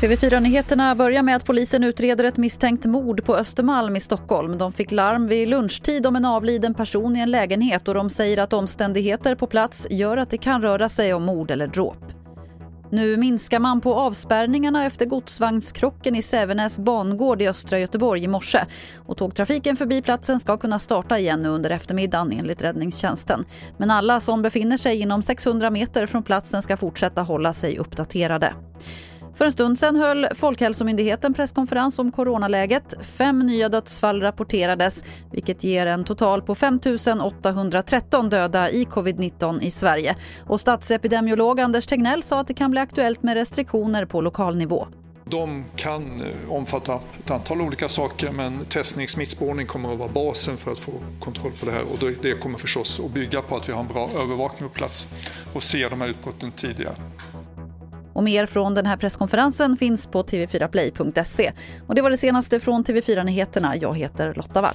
TV4-nyheterna börjar med att polisen utreder ett misstänkt mord på Östermalm i Stockholm. De fick larm vid lunchtid om en avliden person i en lägenhet och de säger att omständigheter på plats gör att det kan röra sig om mord eller dråp. Nu minskar man på avspärrningarna efter godsvagnskrocken i Sävenäs bangård i östra Göteborg i morse. Och tågtrafiken förbi platsen ska kunna starta igen nu under eftermiddagen enligt räddningstjänsten. Men alla som befinner sig inom 600 meter från platsen ska fortsätta hålla sig uppdaterade. För en stund sedan höll Folkhälsomyndigheten presskonferens om coronaläget. Fem nya dödsfall rapporterades vilket ger en total på 5 813 döda i covid-19 i Sverige. Och statsepidemiolog Anders Tegnell sa att det kan bli aktuellt med restriktioner på lokal nivå. De kan eh, omfatta ett antal olika saker men testning, smittspårning kommer att vara basen för att få kontroll på det här och det kommer förstås att bygga på att vi har en bra övervakning på plats och ser de här utbrotten tidigare. Och mer från den här presskonferensen finns på tv4play.se. Och det var det senaste från TV4 Nyheterna. Jag heter Lotta Wall.